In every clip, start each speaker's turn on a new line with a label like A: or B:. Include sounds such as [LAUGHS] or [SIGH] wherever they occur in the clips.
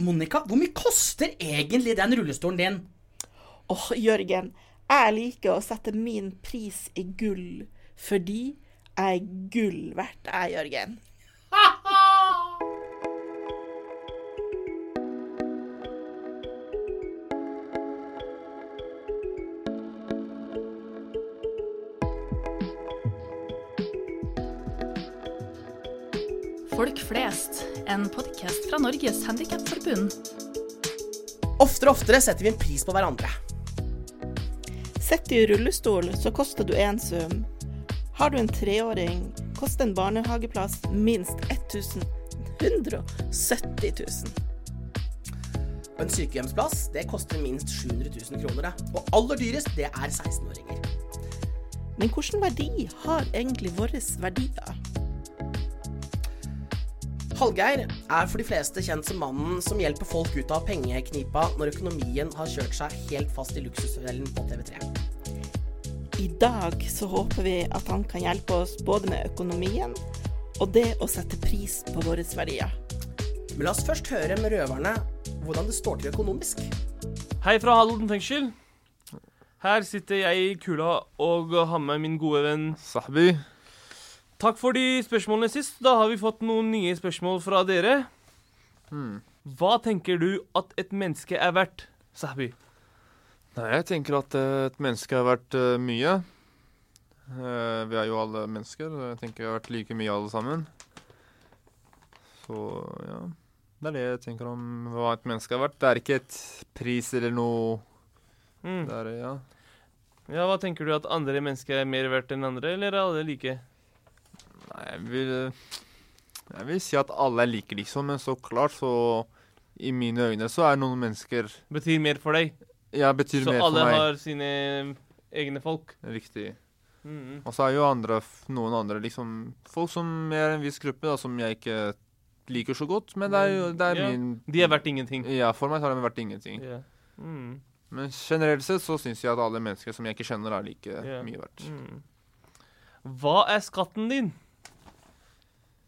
A: Monica, hvor mye koster egentlig den rullestolen din?
B: Åh, Jørgen, jeg liker å sette min pris i gull, fordi jeg er gull verdt, jeg, Jørgen.
C: Folk flest, en podkast fra Norges Handikapforbund.
A: Oftere og oftere setter vi en pris på hverandre.
B: Sitter du i rullestol, så koster du én sum. Har du en treåring, koster en barnehageplass minst 1170 000.
A: Og en sykehjemsplass det koster minst 700 000 kroner. Og aller dyrest, det er 16-åringer.
B: Men hvilken verdi har egentlig våre verdier?
A: Hallgeir er for de fleste kjent som mannen som hjelper folk ut av pengeknipa når økonomien har kjørt seg helt fast i luksusfellen på TV3.
B: I dag så håper vi at han kan hjelpe oss både med økonomien og det å sette pris på våre verdier.
A: Men la oss først høre med røverne hvordan det står til økonomisk.
D: Hei fra Halden fengsel. Her sitter jeg i kula og har med min gode venn
E: Sahbi.
D: Takk for de spørsmålene sist. Da har vi fått noen nye spørsmål fra dere.
E: Hmm.
D: Hva tenker du at et menneske er verdt, Sahbi?
E: Nei, jeg tenker at eh, et menneske er verdt eh, mye. Eh, vi er jo alle mennesker. og Jeg tenker vi har vært like mye alle sammen. Så ja. Det er det jeg tenker om hva et menneske er verdt. Det er ikke et pris eller noe
D: Mm.
E: Det er, ja.
D: Ja, Hva tenker du at andre mennesker er mer verdt enn andre, eller er alle like?
E: Nei, jeg vil Jeg vil si at alle er like, liksom. Men så klart, så I mine øyne så er noen mennesker
D: Betyr mer for deg?
E: Ja, betyr
D: Så
E: mer for meg.
D: Så alle har sine egne folk?
E: Riktig.
D: Mm.
E: Og så er jo andre, noen andre liksom Folk som er en viss gruppe, da, som jeg ikke liker så godt. Men det er jo det er
D: Ja,
E: min
D: De er verdt ingenting.
E: Ja, for meg så har de vært ingenting.
D: Ja. Mm.
E: Men generelt sett så syns jeg at alle mennesker som jeg ikke kjenner, er like
D: yeah.
E: mye verdt.
D: Mm. Hva er skatten din?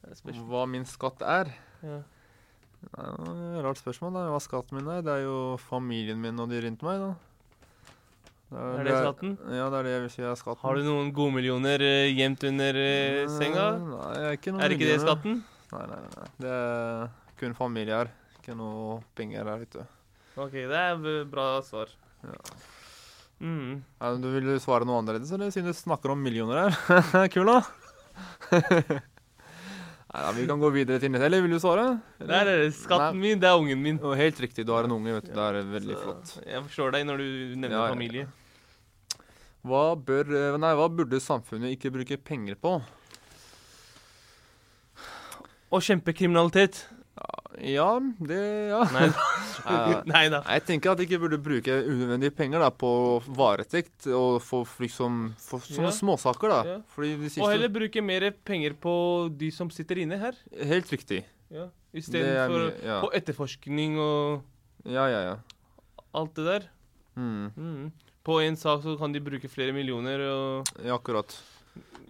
D: Det er.
E: Hva min skatt er?
D: Ja.
E: Det er et Rart spørsmål. da. Hva skatten min er? Det er jo familien min og de rundt meg, da.
D: Er det skatten?
E: Ja, det er det jeg vil si er skatten.
D: Har du noen godmillioner uh, gjemt under uh, senga?
E: Nei, jeg er ikke noen
D: Er ikke det skatten?
E: Nei, nei, nei. Det er kun familie her. Ikke noe penger her, vet du.
D: OK, det er bra svar.
E: Ja.
D: Mm.
E: Ja, du vil svare noe annerledes, eller siden du snakker om millioner her? [LAUGHS] Kul, da. [LAUGHS] Nei, da, Vi kan gå videre til neste. Eller vil du svare?
D: Det er skatten Skatten min, det er ungen min.
E: Og helt riktig. Du har en unge, vet du. Det er veldig
D: Så
E: flott.
D: Jeg forstår deg når du nevner
E: Ja, familie. ja. Hva, bør, nei, hva burde samfunnet ikke bruke penger på?
D: Å kjempe kriminalitet.
E: Ja, det Ja.
D: Nei. [LAUGHS] [LAUGHS] Nei da.
E: Jeg tenker at de ikke burde bruke unødvendige penger da, på varetekt og få liksom få sånne
D: Ja.
E: småsaker, da.
D: Ja.
E: Fordi de
D: Og heller bruke mer penger på de som sitter inne her.
E: Helt riktig.
D: Ja. Istedenfor
E: ja.
D: på etterforskning og
E: Ja, ja, ja.
D: alt det der.
E: Mm.
D: Mm. På en sak så kan de bruke flere millioner, og
E: ja akkurat.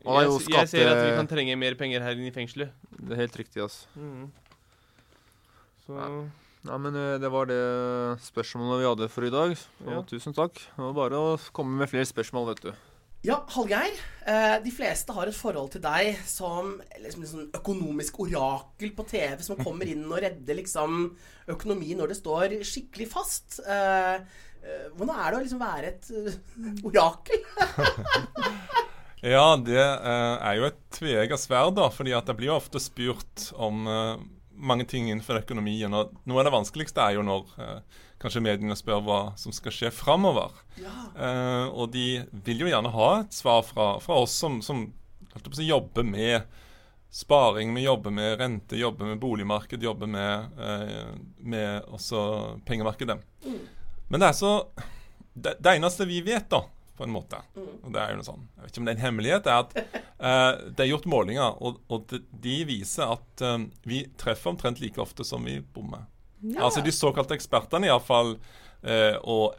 D: Jeg, jeg ser at vi kan trenge mer penger her inne i fengselet.
E: Det er helt riktig, altså.
D: Mm. Så
E: Ja. Men eh, det var det spørsmålet vi hadde for i dag. Og
D: Ja.
E: tusen takk. Det var bare å komme med flere spørsmål, vet du.
A: Ja, Hallgeir. Eh, de fleste har et forhold til deg som liksom, sånn økonomisk orakel på TV som kommer inn og redder liksom, økonomien når det står skikkelig fast. Eh, hvordan er det å liksom være et orakel? [LAUGHS]
F: Ja, det er jo et tveegget sverd, da. fordi at det blir ofte spurt om mange ting innenfor økonomien. Og noe av det vanskeligste er jo når eh, kanskje mediene spør hva som skal skje framover.
A: Ja.
F: Eh, og de vil jo gjerne ha et svar fra, fra oss som, som si, jobber med sparing, vi jobber med rente, jobber med boligmarked, jobber med, eh, med også pengemarkedet. Men det er så det, det eneste vi vet, da, på en måte, og det er jo noe sånn, jeg vet ikke om det er en hemmelighet, er at [LAUGHS] eh, det er gjort målinger, og, og de, viser at eh, vi treffer omtrent like ofte som vi bommer. Altså de såkalte ekspertene iallfall. Eh, og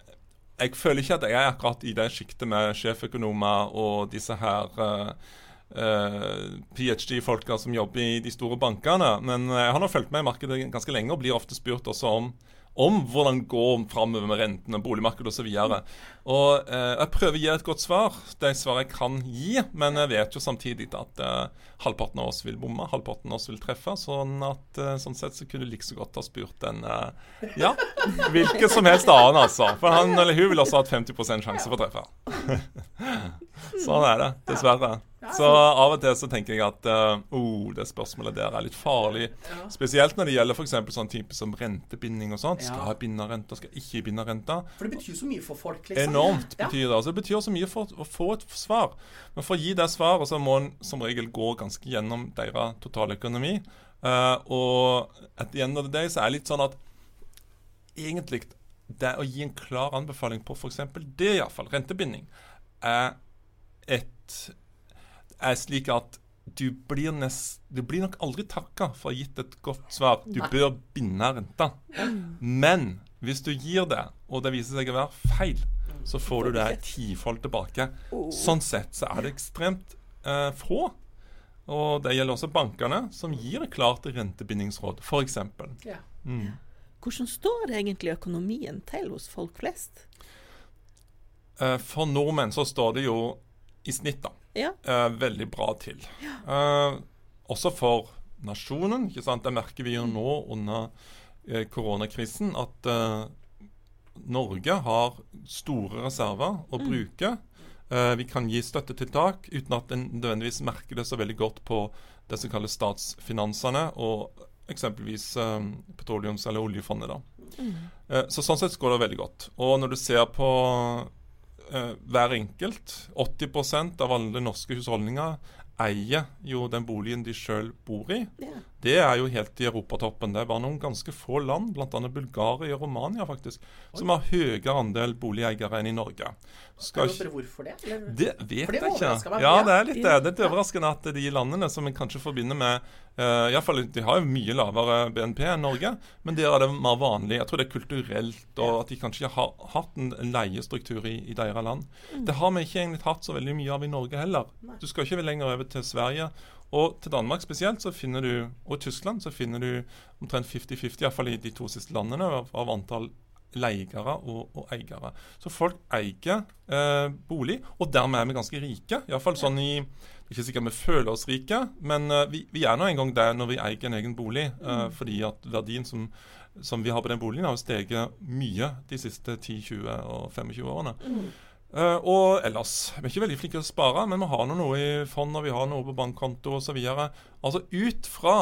F: jeg føler ikke at jeg er akkurat i det sjiktet med sjeføkonomer og disse her eh, eh, PhD-folka som jobber i de store bankene. Men eh, jeg har nå fulgt med i markedet ganske lenge og blir ofte spurt også om om hvordan det går framover med rentene, boligmarkedet osv. Og eh, jeg prøver å gi et godt svar, det svaret jeg kan gi. Men jeg vet jo samtidig at eh, halvparten av oss vil bomme, halvparten av oss vil treffe. Sånn at eh, sånn sett så kunne du like så godt ha spurt en eh, ja, hvilken som helst annen, altså. For han eller hun vil også ha et 50 sjanse for å treffe. Sånn er det, dessverre. Så av og til så tenker jeg at eh, oh, det spørsmålet der er litt farlig. Spesielt når det gjelder f.eks. sånn type som rentebinding og sånt. Skal jeg binde renta, skal jeg ikke binde renta?
A: For det betyr så mye for folk, liksom.
F: Enormt betyr det. Altså, det betyr så mye for å få et svar. Men for å gi det svaret, så må en som regel gå ganske gjennom deres totale Uh, Eh, og at the end of the day så er det litt sånn at egentlig det å gi en klar anbefaling på f.eks. det, iallfall, rentebinding, er et er slik at du blir, nest, du blir nok aldri takka for å ha gitt et godt svar. Du
A: Nei.
F: bør binde renta. Men hvis du gir det, og det viser seg å være feil, så får du det tifold tilbake. Sånn sett så er det ekstremt eh, få. Og det gjelder også bankene, som gir et klart rentebindingsråd, f.eks.
A: Ja.
F: Mm.
B: Hvordan står egentlig økonomien til hos folk flest?
F: Eh, for nordmenn så står det jo i snitt da,
B: Ja.
F: eh, veldig bra til. Eh, også for nasjonen. ikke sant? Det merker vi jo nå under eh, koronakrisen at eh, Norge har store reserver å bruke. Eh, vi kan gi støttetiltak uten at en nødvendigvis merker det så veldig godt på det som kalles statsfinansene og eksempelvis eh, petroleums- eller oljefondet. da. Eh, Så Sånn sett går det veldig godt. Og når du ser på eh, hver enkelt 80% av alle norske husholdninger eier jo den boligen de sjøl bor i.
B: Ja.
F: Det er jo helt i europatoppen. Det er bare noen ganske få land, bl.a. Bulgaria og Romania, faktisk, som har høyere andel boligeiere enn i Norge. Skal ikke
A: hvorfor det? Eller?
F: det vet
A: det
F: jeg ikke.
A: meg,
F: Ja, det er litt det. Det er overraskende at de landene som en kanskje forbinder med uh, i fall, De har jo mye lavere BNP enn Norge, men der er det mer vanlig. Jeg tror det er kulturelt, og at de kanskje ikke har hatt en leiestruktur i, i deres land. Det har vi ikke egentlig hatt så veldig mye av i Norge heller. Du skal ikke lenger over til Sverige. Og til Danmark spesielt, så finner du, og Tyskland, så finner du omtrent 50-50, iallfall i de to siste landene, av, av antall leiere og, og eiere. Så folk eier eh, bolig, og dermed er vi ganske rike. Iallfall sånn i Det er ikke sikkert vi føler oss rike, men eh, vi, vi er nå engang der når vi eier en egen bolig. eh, Fordi at verdien som, som vi har på den boligen, har steget mye de siste 10, 20 og 25 årene. Eh, og ellers Vi er ikke veldig flinke til å spare, men vi har noe i fond og vi har noe på bankkonto osv. Altså ut fra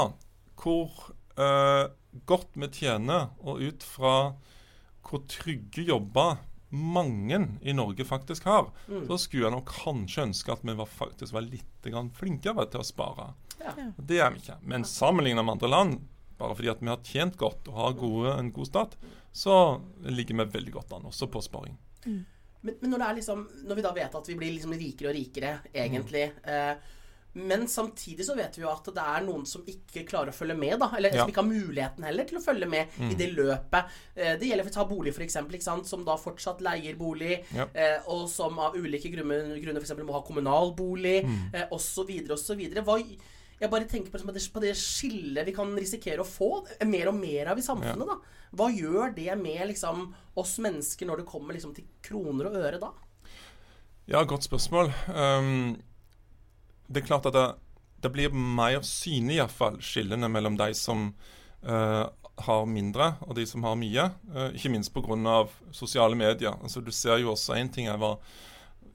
F: hvor uh, godt vi tjener, og ut fra hvor trygge jobber mange i Norge faktisk har, så skulle jeg nok kanskje ønske at vi var, faktisk var litt grann flinkere til å spare.
A: Ja.
F: Det er vi ikke. Men sammenlignet med andre land, bare fordi at vi har tjent godt og har gode, en god stat, så ligger vi veldig godt an, også på sparing.
A: Men, men når, det liksom, når vi da vet at vi blir liksom rikere og rikere, egentlig eh, Men samtidig så vet vi jo at det er noen som ikke klarer å følge med. da Eller
F: Ja.
A: som ikke har muligheten heller til å følge med i det løpet. Eh, det gjelder for å ta bolig, f.eks., som da fortsatt leier bolig.
F: Ja.
A: Eh, og som av ulike grunner, grunner f.eks. må ha kommunal bolig,
F: Mm.
A: eh, osv. osv. Hva jeg bare tenker på, det- på det skillet vi kan risikere å få mer og mer av i samfunnet. da Hva gjør det med liksom, oss mennesker når det kommer liksom, til kroner og øre da?
F: Ja, godt spørsmål. Um, det er klart at det, det blir mer synlig, iallfall, skillene mellom de som uh, har mindre, og de som har mye. Uh, ikke minst pga. sosiale medier. Altså, du ser jo også én ting er hva,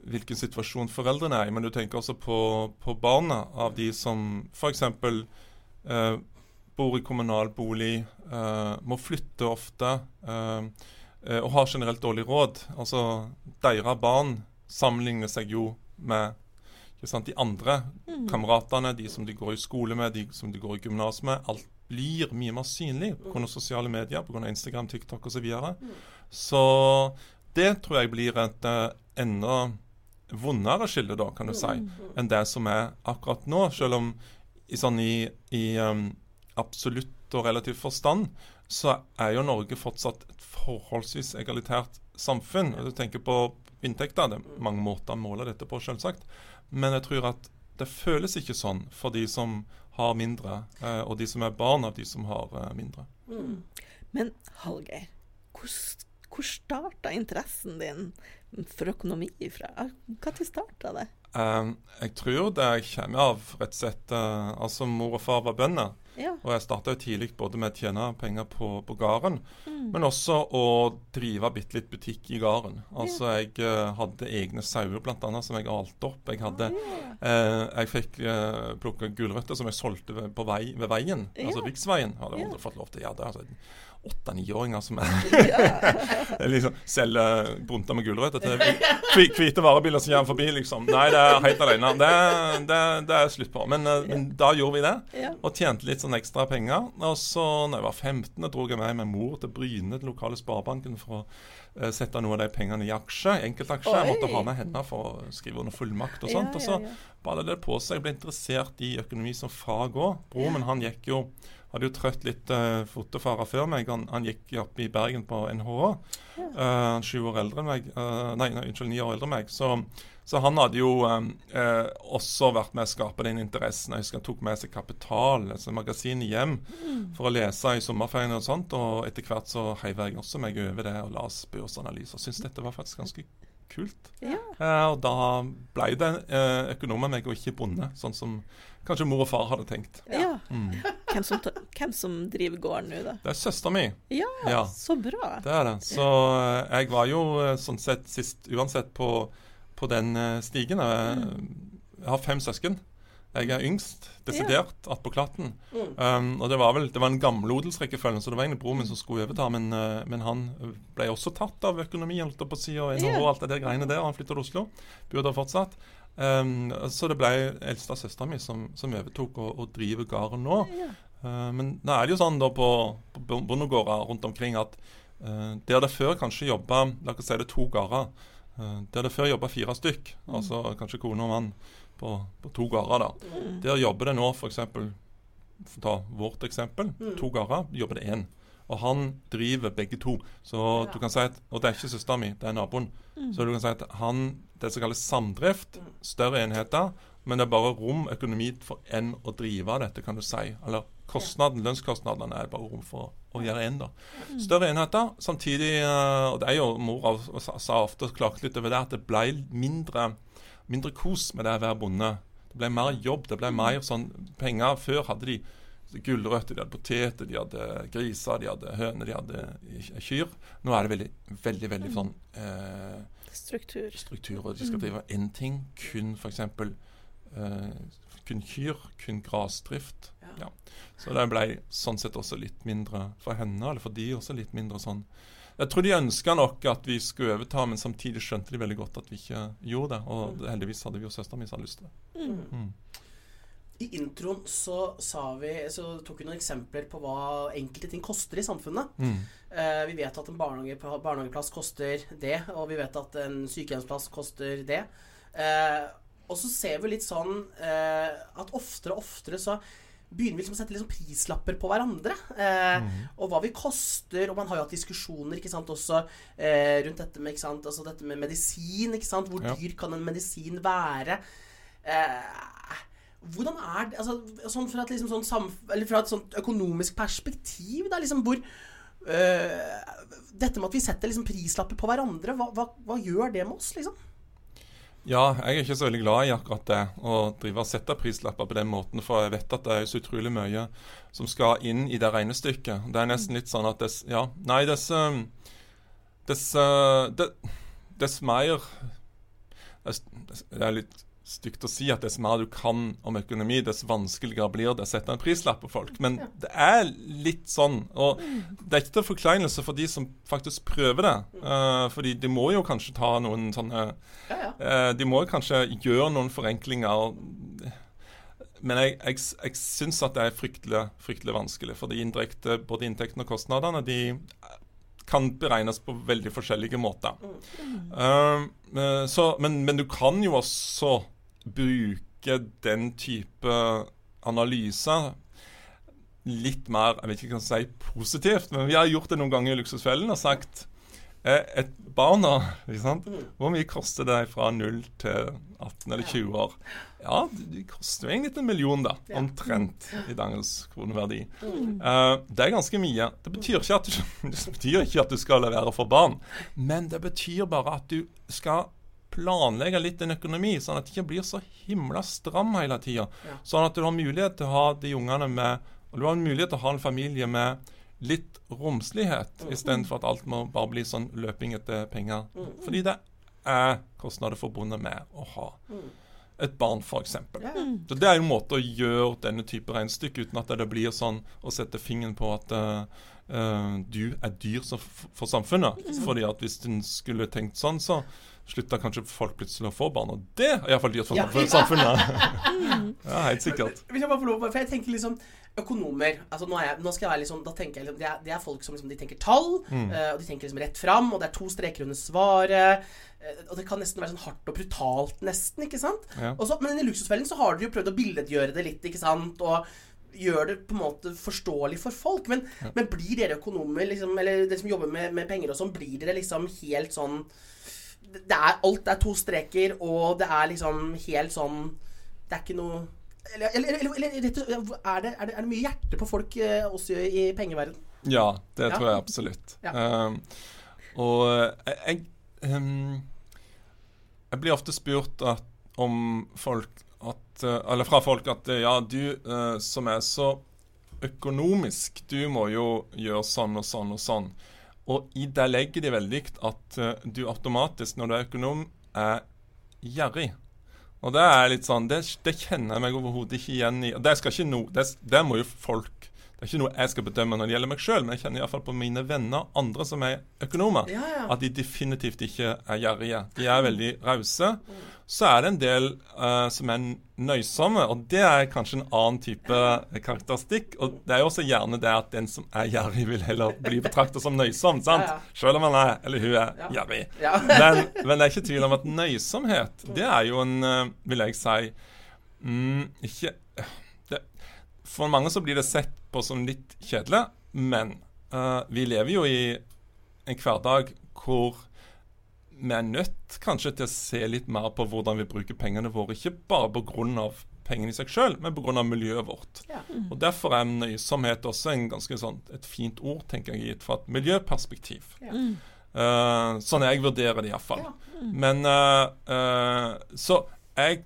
F: hvilken situasjon foreldrene er i, men du tenker også på, på barna av de som f.eks. Eh, bor i kommunal bolig, eh, må flytte ofte eh, eh, og har generelt dårlig råd. Altså, deres barn sammenligner seg jo med sant, de andre kameratene, de som de går i skole med, de som de går i gymnas med. Alt blir mye mer synlig pga. sosiale medier, pga. Instagram, TikTok osv. Så, videre. så det tror jeg blir et eh, enda vondere skille, da, kan du si, enn det som er akkurat nå. Selv om i, sånn i, i um, absolutt og relativ forstand så er jo Norge fortsatt et forholdsvis egalitært samfunn. Du tenker på inntekter, det er mange måter å måle dette på, selvsagt. Men jeg tror at det føles ikke sånn for de som har mindre, eh, og de som er barn av de som har eh, mindre.
A: Mm.
B: Men Hallgeir, hvor, hvor starta interessen din for økonomi fra? Når starta det?
F: Um, jeg tror det kommer av rett og slett uh, Altså, mor og far var bønder.
B: Ja.
F: Og jeg starta tidlig både med å tjene penger på, på gården,
B: Mm.
F: men også å drive bitte litt butikk i gården. Altså jeg uh, hadde egne sauer annet som jeg alte opp. Jeg hadde eh, Jeg fikk uh, plukke gulrøtter som jeg solgte ved, på vei, ved veien,
B: Ja.
F: altså riksveien. Hadde
B: jeg
F: aldri fått lov til å gjøre det. Altså, Åtte-niåringer som er [LAUGHS]
B: Ja.
F: liksom selger brunter med gulrøtter til hvi- hvite varebiler som kommer forbi, liksom. Nei, det er helt alene. Det, det, det er slutt på. Men, eh, men da gjorde vi det og tjente litt sånn ekstra penger. Og så når jeg var 15, dro jeg med meg mor til Bryne, den lokale sparebanken, for å eh, sette noe av de pengene i aksjer, enkeltaksje. Jeg måtte ha med henne for å skrive under fullmakt og
B: Ja,
F: sånt. Og så balla det på seg. Jeg ble interessert i økonomi som fag òg. Broren min han gikk jo hadde jo trøtt litt uh, fotofarer før meg. Han, han gikk opp i Bergen på NHH. Uh, sju år eldre enn meg. Uh, nei, nei, unnskyld, ni år eldre enn meg. Så, så han hadde jo um, uh, også vært med å skape den interessen. Jeg husker han tok med seg Kapital, altså magasinet, hjem for å lese i sommerferien og sånt. Og etter hvert så heiv jeg også meg over det og las børsanalyser. Syns dette var faktisk ganske kult.
B: Ja.
F: Eh, og da ble det eh, økonom av meg og ikke bonde, sånn som kanskje mor og far hadde tenkt.
B: ja.
F: Mm.
B: Hvem, som, hvem som driver gården nå, da?
F: Det er søstera mi.
B: Ja,
F: Ja.
B: så bra.
F: Det er det. Så eh, jeg var jo eh, sånn sett sist uansett på, på den eh, stigen. Jeg, jeg har fem søsken. Jeg er yngst, desidert, attpå klatten.
A: Mm.
F: Um, og det var vel det var en gammel odelsrekkefølge, så det var egentlig broren min som skulle overta. Men, men han ble også tatt av økonomi, holdt jeg på å si, og NHO og alt det der greiene der. Han flytta til Oslo. Bor der fortsatt. Um, så det ble eldste søstera mi som, som overtok og, og driver gården nå.
B: Ja.
F: Uh, men nå er det jo sånn da på, på bon- bondegårder rundt omkring at uh, der det før kanskje jobba La oss si det to gårder. Uh, der det før jobba fire stykk, altså kanskje kone og mann på, på to gårder, da. Der jobber det nå f.eks. Ta vårt eksempel. To gårder jobber det én. Og han driver begge to. Så du kan si at, Og det er ikke søstera mi, det er naboen. Så du kan si at han Det som kalles samdrift, større enheter, men det er bare rom økonomi for én å drive dette, kan du si. Eller kostnaden, lønnskostnadene er bare rom for å gjøre én, da. Større enheter. Samtidig, eh, og det er jo mor av- sa sa ofte og klagde litt over det, at det ble mindre, mindre kos med det å være bonde. Det ble mer jobb, det ble mer sånn penger. Før hadde de gulrøtter, de hadde poteter, de hadde griser, de hadde høner, de hadde kyr. Nå er det veldig, veldig, veldig sånn eh,
B: Struktur.
F: struktur, og de skal drive én ting. Kun f.eks. Eh, kun kyr, kun grasdrift. Ja. Så det ble sånn sett også litt mindre for henne, eller for de også litt mindre sånn Jeg tror de ønska nok at vi skulle overta, men samtidig skjønte de veldig godt at vi ikke gjorde det. Og heldigvis hadde vi jo søstera mi som hadde lyst til det. Mm.
A: I introen så, sa vi, så tok vi noen eksempler på hva enkelte ting koster i samfunnet.
F: Mm.
A: Eh, vi vet at en barnehage, barnehageplass koster det, og vi vet at en sykehjemsplass koster det. Eh, og så ser vi litt sånn eh, at oftere og oftere så begynner vi liksom å sette liksom prislapper på hverandre. Eh, Og hva vi koster. Og man har jo hatt diskusjoner ikke sant, også eh, rundt dette med, ikke sant, altså dette med medisin. Ikke sant? Hvor
F: Ja.
A: dyr kan en medisin være? Eh, hvordan er det altså, sånn fra, et, liksom, sånn samf fra et sånt økonomisk perspektiv, da, liksom, hvor øh, Dette med at vi setter liksom, prislapper på hverandre, hva, hva, hva gjør det med oss, liksom?
F: Ja, jeg er ikke så veldig glad i akkurat det, å drive og sette prislapper på den måten, for jeg vet at det er så utrolig mye som skal inn i det regnestykket. Det er nesten litt sånn at dess Ja, nei, dess Dess, uh, dess mer dess, dess, Det er litt stygt å si at dess mer du kan om økonomi, dess vanskeligere blir det å sette en prislapp på folk. Men det er litt sånn. Og det er ikke til forkleinelse for de som faktisk prøver det. Uh, fordi de må jo kanskje ta noen sånne
A: Ja, ja.
F: Uh, de må kanskje gjøre noen forenklinger. Men jeg, jeg, jeg syns at det er fryktelig, fryktelig vanskelig. For de indirekte, både inntektene og kostnadene, de kan beregnes på veldig forskjellige måter. Eh, så, men, men du kan jo også bruke den type analyser litt mer jeg vet ikke hva jeg kan si positivt, men vi har gjort det noen ganger i Luksusfellen og sagt eh, et barn, da, ikke sant? Hvor mye koster det fra 0 til 18 eller 20 år? Ja, det, det koster jo egentlig en million, da. Omtrent i dagens kroneverdi.
A: Mm.
F: Eh, det er ganske mye. Det betyr, ikke at du, [LAUGHS] det betyr ikke at du skal levere for barn, men det betyr bare at du skal planlegge litt en økonomi, sånn at det ikke blir så himla stram hele tida.
A: Ja.
F: Sånn at du har mulighet til å ha de ungene med Og du har mulighet til å ha en familie med litt romslighet,
A: Mm.
F: istedenfor at alt må bare bli sånn løping etter penger.
A: Mm.
F: Fordi det er kostnader forbundet med å ha
A: Mm.
F: et barn, f.eks.
A: Ja.
F: Så Det er en måte å gjøre denne type regnestykke uten at det blir sånn å sette fingeren på at uh, eh, du er dyr så for samfunnet. Fordi at hvis en skulle tenkt sånn, så slutta kanskje folk plutselig å få barn. Og det er iallfall dyrt for
A: Ja.
F: samfunnet. samfunnet. [LAUGHS] ja, helt sikkert.
A: Hvis jeg bare får lov, for jeg tenker liksom Økonomer altså nå, er jeg, nå skal jeg være sånn, da tenker jeg liksom, det, er, det er folk som liksom, de tenker tall,
F: Mm.
A: eh, og de tenker liksom rett fram, og det er to streker under svaret. eh, og det kan nesten være sånn hardt og brutalt, nesten. ikke sant?
F: Ja.
A: Og så, men i Luksusfellen så har dere jo prøvd å billedgjøre det litt, ikke sant? Og gjør det på en måte forståelig for folk. Men, men blir dere økonomer, liksom, eller dere som jobber med, med penger og sånn, blir dere liksom helt sånn det er, Alt er to streker, og det er liksom helt sånn Det er ikke noe Eller, eller, eller, er, det, er, det, er det mye hjerte på folk eh, også i, pengeverden?
F: Ja, det
A: Ja.
F: tror jeg absolutt.
A: Ja.
F: Um, og jeg, jeg, um, jeg blir ofte spurt at, om folk at, uh, Eller fra folk at ja, du uh, som er så økonomisk, du må jo gjøre sånn og sånn og sånn. Og i det legger de veldig at uh, du automatisk, når du er økonom, er gjerrig. Og det er litt sånn Det, det kjenner jeg meg overhodet ikke igjen i. Og det, skal ikke no, det, det må jo folk Det er ikke noe jeg skal bedømme når det gjelder meg sjøl, men jeg kjenner iallfall på mine venner, andre som er økonomer,
A: Ja, ja.
F: at de definitivt ikke er gjerrige. De er veldig rause. Så er det en del uh, som er nøysomme, og det er kanskje en annen type karakteristikk. Og det er jo også gjerne det at den som er gjerrig, vil heller bli betraktet som nøysom, sant?
A: Ja, ja.
F: Selv om han er, eller hun er, gjerrig.
A: Ja. [LAUGHS]
F: Men, men det er ikke tvil om at nøysomhet, det er jo en, uh, vil jeg si mm, Ikke det, For mange så blir det sett på som litt kjedelig, men uh, vi lever jo i en hverdag hvor vi er nødt kanskje til å se litt mer på hvordan vi bruker pengene våre. Ikke bare pga. pengene i seg sjøl, men pga. miljøet vårt.
A: Ja.
F: Og Derfor er nøysomhet også en ganske sånn, et fint ord, tenker jeg, gitt fra et miljøperspektiv.
A: Ja.
F: Eh, sånn jeg vurderer det iallfall.
A: Ja.
F: Men uh, uh, Så jeg,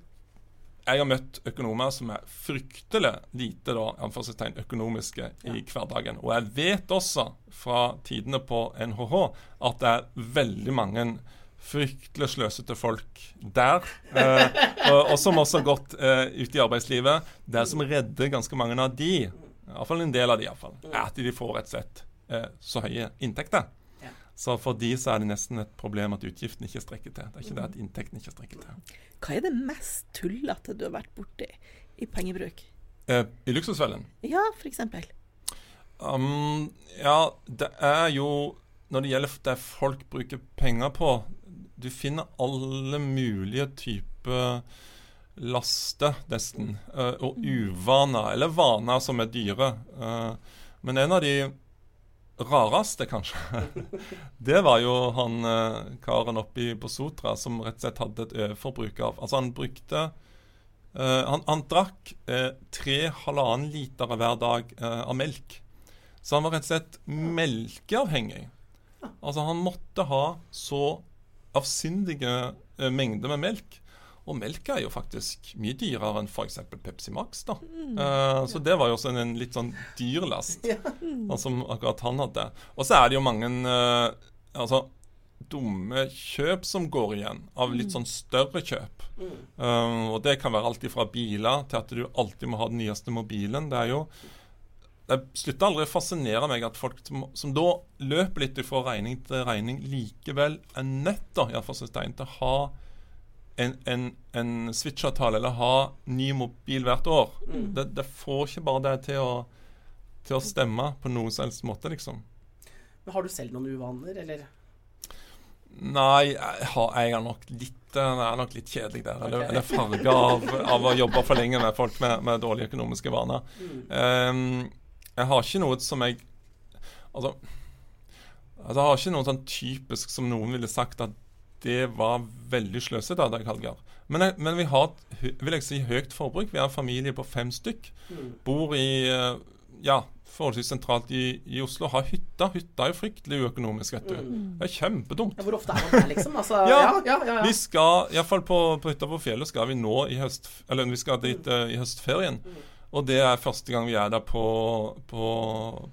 F: jeg har møtt økonomer som er fryktelig lite da, anførselstegn, økonomiske i hverdagen. Og jeg vet også fra tidene på NHH at det er veldig mange fryktelig sløsete folk der. Eh, og, og som også har gått eh, ut i arbeidslivet. Det som redder ganske mange av de, iallfall en del av de, iallfall, er at de får rett og slett eh, så høye inntekter.
A: Ja.
F: Så for de så er det nesten et problem at utgiftene ikke strekker til. Det er ikke det at inntekten ikke strekker til.
B: Hva er det mest tullete du har vært borti i pengebruk?
F: Eh, I Luksusfellen
B: Ja, eksempel.
F: um, Ja, det er jo Når det gjelder det folk bruker penger på Du finner alle mulige typer laster, nesten. eh, og uvaner. Eller vaner som er dyre. Eh, men en av de rareste, kanskje, [LAUGHS] det var jo han eh, karen oppe på Sotra som rett og slett hadde et overforbruk av Altså, han brukte han, han drakk tre halvannen liter hver dag av melk. Så han var rett og slett melkeavhengig. Altså, han måtte ha så avsindige eh, mengder med melk. Og melk er jo faktisk mye dyrere enn f.eks. Pepsi Max. da. Eh, så det var jo også en, en litt sånn dyr last, [LAUGHS]
A: Ja.
F: som akkurat han hadde. Og så er det jo mange uh, altså, dumme kjøp som går igjen, av litt sånn større kjøp. Eh, og det kan være alt fra biler til at du alltid må ha den nyeste mobilen. Det er jo det slutter aldri å fascinere meg at folk som, som da løper litt fra regning til regning, likevel er nødt da, i hvert fall Stein, til å ha en, en, en switch-avtale eller ha ny mobil hvert år. Det, det får ikke bare det til å, til å stemme på noen som helst måte, liksom.
A: Men har du selv noen uvaner, eller?
F: Nei, jeg, har, jeg er nok litt eh, er nok litt kjedelig der. Eller,
A: Ok.
F: eller farga av, av å jobbe for lenge med folk med, med dårlige økonomiske vaner.
A: Mm.
F: Ehm, jeg har ikke noe som jeg Altså Altså, Jeg har ikke noe sånn typisk som noen ville sagt at det var veldig sløsete av deg, Hallgeir. Men, jeg- men vi har vil jeg si, høyt forbruk. Vi har en familie på fem stykk.
A: Mm.
F: Bor i eh, ja, forholdsvis sentralt i, i Oslo. Har hytte. Hytta er jo fryktelig uøkonomisk, vet du.
A: Mm.
F: Det er kjempedumt.
A: Ja, hvor ofte er man der, liksom? Altså, [LAUGHS]
F: Ja,
A: ja, ja, ja, ja.
F: Vi skal, iallfall på, på hytta på fjellet, skal vi nå i høst Eller vi skal dit uh, i høstferien.
A: Mm.
F: Og det er første gang vi er der på, på,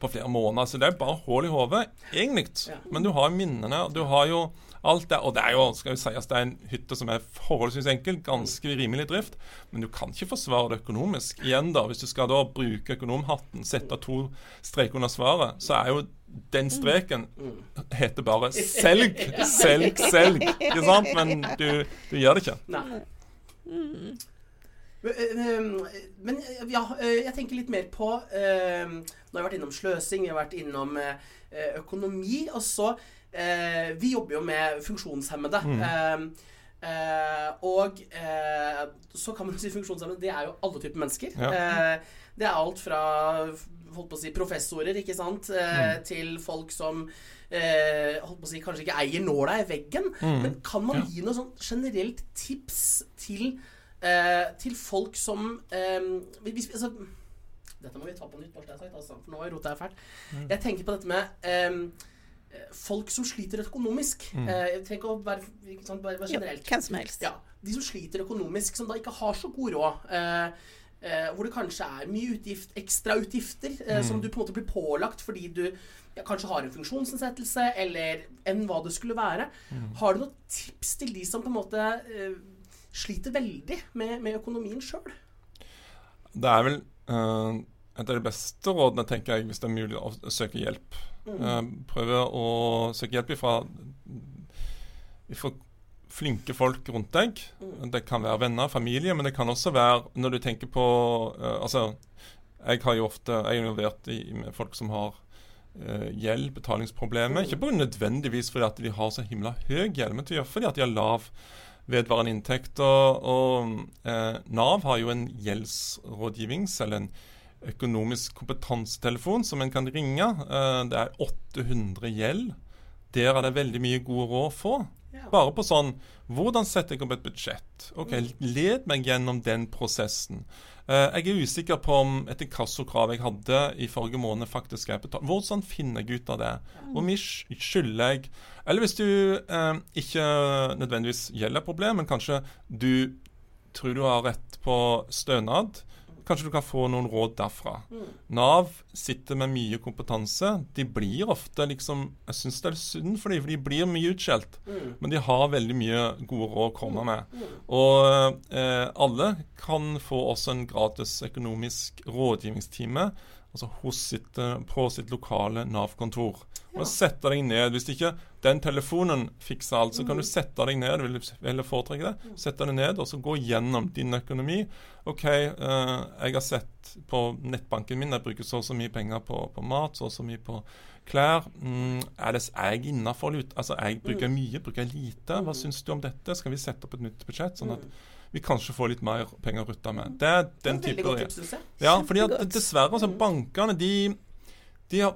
F: på flere måneder. Så det er bare hull i hodet, egentlig.
A: Ja.
F: Men du har minnene, og du har jo alt det. Og det er jo, skal vi si, at det er en hytte som er forholdsvis enkel, ganske rimelig drift. Men du kan ikke forsvare det økonomisk. Igjen, da, hvis du skal da bruke økonomhatten, sette to streker under svaret, så er jo den streken heter bare 'selg, selg, selg'. Ikke sant? Men du, du gjør det ikke.
A: Nei. Men, eh, Men eh, ja, eh, jeg tenker litt mer på eh, Nå har jeg vært innom sløsing, vi har vært innom eh, økonomi. Og så eh, Vi jobber jo med funksjonshemmede. Eh, eh, og eh, så kan man si funksjonshemmede, det er jo alle typer mennesker.
F: Ja.
A: Eh, det er alt fra holdt på å si, professorer, ikke sant, mm. til folk som eh, holdt på å si, kanskje ikke eier nåla i veggen. Men kan man
F: Ja.
A: gi noe sånn generelt tips til, eh, til folk som eh, hvis, altså, Dette må vi ta på nytt, bare det er sagt, altså, for nå rota jeg fælt. Jeg tenker på dette med eh, folk som sliter økonomisk. Eh, jeg trenger ikke å være, ikke sant, bare
B: Ja,
A: generelt.
B: hvem som helst.
A: Ja, De som sliter økonomisk, som da ikke har så god råd. Eh, eh, hvor det kanskje er mye utgift, ekstrautgifter eh, som du på en måte blir pålagt fordi du ja, kanskje har en funksjonsnedsettelse, eller enn hva det skulle være. Har du noen tips til de som på en måte eh, sliter veldig med, med økonomien sjøl?
F: Det er vel uh, et av de beste rådene, tenker jeg, hvis det er mulig å søke hjelp. Eh, prøve å søke hjelp ifra, ifra flinke folk rundt deg. Det kan være venner, familie, men det kan også være når du tenker på uh, Altså, jeg har jo ofte Jeg er involvert i, med folk som har uh, gjeld, betalingsproblemer. Ikke på nødvendigvis fordi at de har så himla høy gjeld, men fordi at de har lav vedvarende inntekt. Og, og eh, Nav har jo en gjeldsrådgivings, eller en økonomisk kompetansetelefon som en kan ringe. Eh, det er 800 gjeld. Der er det veldig mye gode råd å få. Bare på sånn Hvordan setter jeg opp et budsjett? Ok, Led meg gjennom den prosessen. Eh, jeg er usikker på om et inkassokrav jeg hadde i forrige måned, faktisk er betalt. Hvordan finner jeg ut av det? Hvor mye skylder jeg? Eller hvis du eh, ikke nødvendigvis gjelder et problem, men kanskje du tror du har rett på stønad. Kanskje du kan få noen råd derfra. Nav sitter med mye kompetanse. De blir ofte liksom Jeg syns det er synd for dem, for de blir mye utskjelt. Men de har veldig mye gode råd å komme med. Og eh, alle kan få også en gratis økonomisk rådgivningstime altså hos sitt, eh, på sitt lokale Nav-kontor. Og sette deg ned. Hvis ikke den telefonen fikser alt, så kan du sette deg ned. Vil du foretrekke det? Sette deg ned og så gå gjennom din økonomi. OK, eh, jeg har sett på nettbanken min jeg bruker så og så mye penger på, på mat, så og så mye på klær. Mm, er, det, er jeg innafor ute? Altså, jeg bruker mye, bruker jeg lite? Hva syns du om dette? Skal vi sette opp et nytt budsjett, sånn at vi kanskje får litt mer penger å rutte med? Det er den
A: Veldig
F: type
A: godt tips,
F: ja, fordi at dessverre, altså bankene de, de, har-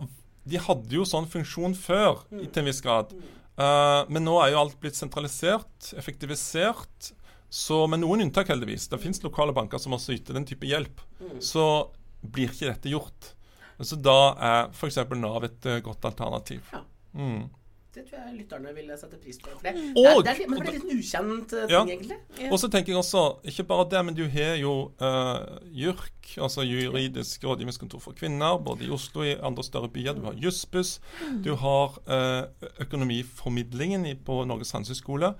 F: de hadde jo sånn funksjon før, mm. til en viss grad. Uh, men nå er jo alt blitt sentralisert, effektivisert. Så med noen unntak, heldigvis. Det fins lokale banker som også yter den type hjelp. Så blir ikke dette gjort. Så da er f.eks. Nav et eh, godt alternativ.
A: Ja.
F: Mm.
A: Det tror jeg lytterne ville sette pris på. For det,
F: Og-
A: det, er, det, er, men det er litt en ukjent eh, ting,
F: Ja.
A: egentlig.
B: Ja.
F: Og så tenker jeg også, ikke bare det, men du har jo uh, JURK, altså Juridisk rådgivningskontor for kvinner, både i Oslo og i andre større byer. Du har Jussbuss. Du har uh, økonomiformidlingen på Norges handelshøyskole.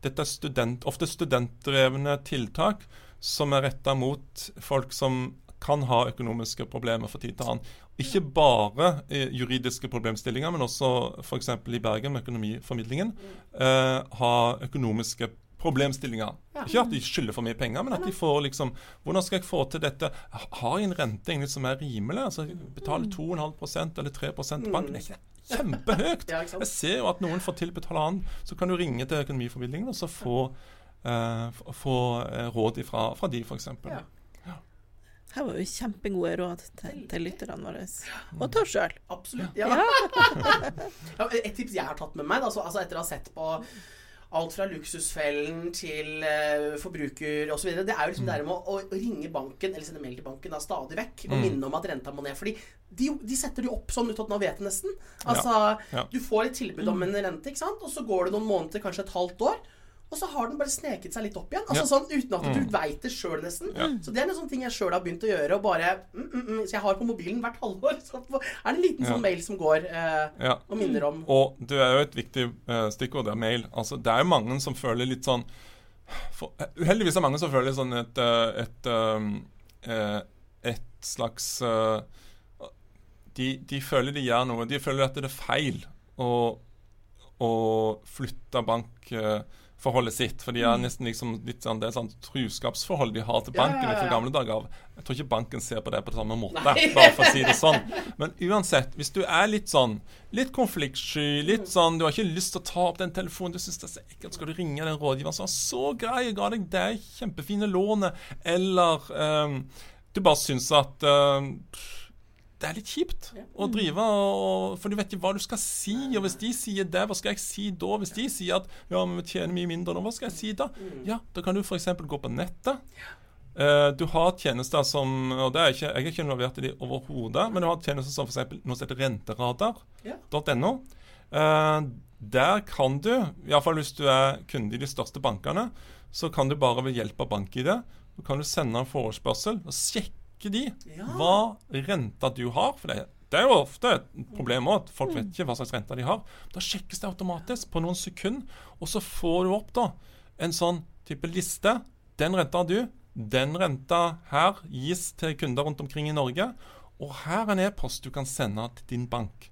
F: Dette er student, ofte studentdrevne tiltak som er retta mot folk som kan ha økonomiske problemer for tid til annen. Ikke bare eh, juridiske problemstillinger, men også f.eks. i Bergen med økonomiformidlingen. Eh, ha økonomiske problemstillinger. Ikke at de skylder for mye penger, men at de får liksom Hvordan skal jeg få til dette? Har jeg en rente egentlig som er rimelig? Altså Betale 2,5 eller 3 til banken? Er ikke kjempehøyt? [LAUGHS]
A: Ja, ikke sant?
F: Jeg ser jo at noen får tilbudt halvannen. Så kan du ringe til økonomiformidlingen og så få, eh, få eh, råd ifra, fra de, f.eks.
A: Ja.
B: Her var jo kjempegode råd til, til lytterne våre. Og til oss sjøl.
A: Absolutt. Ja. ja. [LAUGHS] Et tips jeg har tatt med meg, da, så, altså etter å ha sett på alt fra Luksusfellen til uh, forbruker osv. Det er jo liksom det der med å, å ringe banken eller sende mail til banken da, stadig vekk og
F: Mm.
A: minne om at renta må ned. Fordi de, de setter det jo opp sånn ut at man vet det nesten. Altså,
F: ja.
A: Du får et tilbud om en rente, ikke sant? og så går det noen måneder, kanskje et halvt år. Og så har den bare sneket seg litt opp igjen. Altså sånn Uten at du
F: Mm.
A: veit det sjøl, nesten. Så det er en sånn ting jeg sjøl har begynt å gjøre. Og bare, mm, mm, mm, så jeg har på mobilen hvert halvår. [LAUGHS] Så er det en liten sånn mail som går eh, og minner om
F: Og det er jo et viktig eh, stikkord er mail. Altså, det er jo mange som føler litt sånn for, eh, Uheldigvis er mange som føler sånn et et, et, um, eh, et slags eh, de, de føler de gjør noe. De føler at det er feil å, å flytte bankforholdet sitt. For de er nesten liksom litt sånn, det er sånn truskapsforhold de har til banken
A: ja, ja,
F: fra gamle dager. av. Jeg tror ikke banken ser på det på det samme måte,
A: Nei. [LAUGHS]
F: bare for å si det sånn. Men uansett, hvis du er litt sånn litt konfliktsky, litt sånn Du har ikke lyst til å ta opp den telefonen, du syns det er så ekkelt, skal du ringe den rådgiveren som var så grei og ga deg det kjempefine lånet, eller um, du bare syns at ehm, det er litt kjipt å drive og For du vet ikke hva du skal si. Og hvis de sier det, hva skal jeg si da? Hvis de sier at ja, men vi tjener mye mindre nå, hva skal jeg si da? Ja, da kan du f.eks. gå på nettet. Uh, du har tjenester som og det er ikke, Jeg er ikke involvert i de overhodet, men du har tjenester som f.eks. noe som heter renteradar.no. Uh, der kan du, iallfall hvis du er kunde i de største bankene, så kan du bare ved hjelp av bank-ID så kan du sende en forespørsel og sjekke de
A: Ja.
F: hva renta du har. For det, det er jo ofte et problem òg, at folk vet ikke hva slags rente de har. Da sjekkes det automatisk på noen sekunder, og så får du opp da en sånn type liste. Den renta har du. Den renta her gis til kunder rundt omkring i Norge. Og her er en e-post du kan sende til din bank.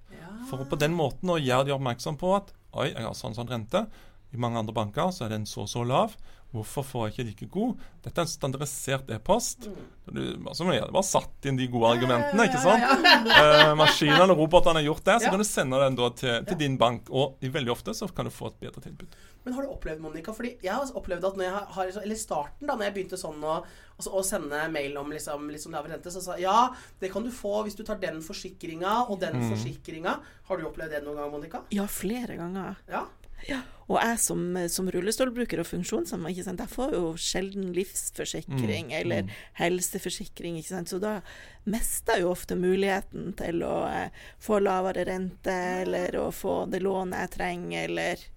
F: For på den måten å gjøre de oppmerksom på at oi, jeg har sånn sånn rente. I mange andre banker så er den så så lav. Hvorfor får jeg ikke like god? Dette er en standardisert e-post. Du altså, må gjøre- bare satt inn de gode argumentene, ikke sant? [LAUGHS] Eh, maskinene og robotene har gjort det, så
A: Ja.
F: kan du sende den da til, til din bank. Og veldig ofte så kan du få et bedre tilbud.
A: Men har du opplevd, Monica? Fordi jeg har opplevd at når jeg har Eller starten, da når jeg begynte sånn å, altså, å sende mail om liksom, liksom lavere rente, så sa jeg ja, det kan du få hvis du tar den forsikringa og den
F: Mm.
A: forsikringa. Har du opplevd det noen gang, Monica?
B: Ja, flere ganger.
A: Ja.
B: Og jeg som, som rullestolbruker og funksjonshemma, jeg får jo sjelden livsforsikring
F: Mm,
B: eller helseforsikring, ikke sant, så da mister jeg jo ofte muligheten til å eh, få lavere rente eller å få det lånet jeg trenger, eller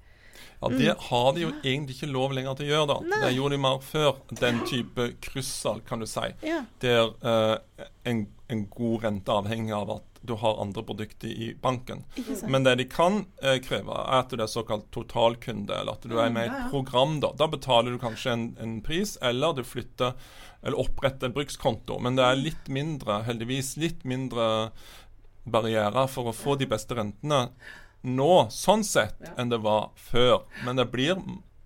F: Ja, Det har de jo egentlig ikke lov lenger til å gjøre, da. Det gjorde de mer før. Den type kryssal, kan du si.
B: Ja.
F: Der eh, en, en god rente avhengig av at du har andre produkter i banken. Men det de kan eh, kreve, er at du er såkalt totalkunde, eller at du er med i et program. Da Da betaler du kanskje en, en pris, eller du flytter eller oppretter en brukskonto. Men det er litt mindre, heldigvis, litt mindre barrierer for å få de beste rentene nå, sånn sett, enn det var før. Men det blir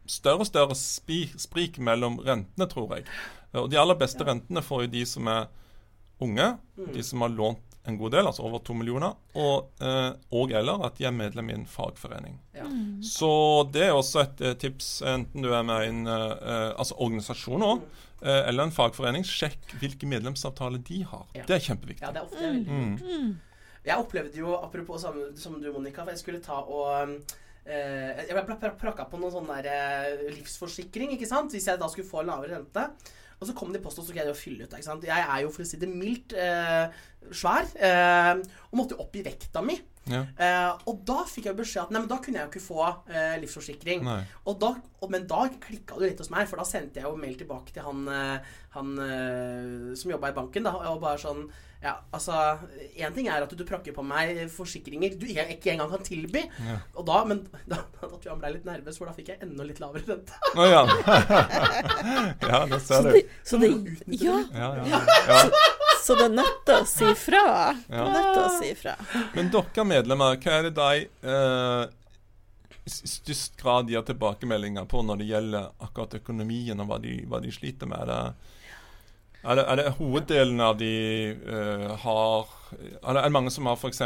F: større og større sprik mellom rentene, tror jeg. Og de aller beste rentene får jo de som er unge,
A: Mm.
F: de som har lånt en god del, altså over to millioner, og, eh, og eller at de er medlem i en fagforening.
A: Ja.
F: Så det er også et eh, tips, enten du er med i en eh, eh, altså organisasjon også, eh, eller en fagforening. Sjekk hvilke medlemsavtaler de har.
A: Ja.
F: Det er kjempeviktig.
A: Ja, det er ofte veldig
F: Mm.
B: Mm.
A: Jeg opplevde jo, apropos samme som du, Monica, for jeg skulle ta og eh, Jeg ble prakka på noen sånn der livsforsikring, ikke sant? Hvis jeg da skulle få en lavere rente. Og så kom det i posten, og så greide jeg å fylle ut. Ikke sant? Jeg er jo, for å si det mildt, eh, svær. Eh, og måtte jo opp i vekta mi.
F: Ja.
A: Eh, og da fikk jeg beskjed at nei, men da kunne jeg jo ikke få eh, livsforsikring. Og da, og, men da klikka det litt hos meg, for da sendte jeg jo mail tilbake til han, eh, han eh, som jobba i banken. Da, og bare sånn Ja, altså Én ting er at du prakker på meg forsikringer du ikke, ikke engang kan tilby.
F: Ja.
A: Og da, men [LAUGHS] da, da tror jeg han ble litt nervøs, for da fikk jeg enda litt lavere rente.
F: Å ja. [LAUGHS] ja, det ser du.
B: det, så det, ja,
F: Ja, ja. ja.
B: så det er nødt til å si fra. Det
F: Ja.
B: er nødt til å si fra.
F: Men dere medlemmer, hva er det de eh, størst grad gir tilbakemeldinger på når det gjelder akkurat økonomien, og hva de, hva de sliter med? Er det, er det, er det hoveddelen av de uh, har Er det er det mange som har f.eks.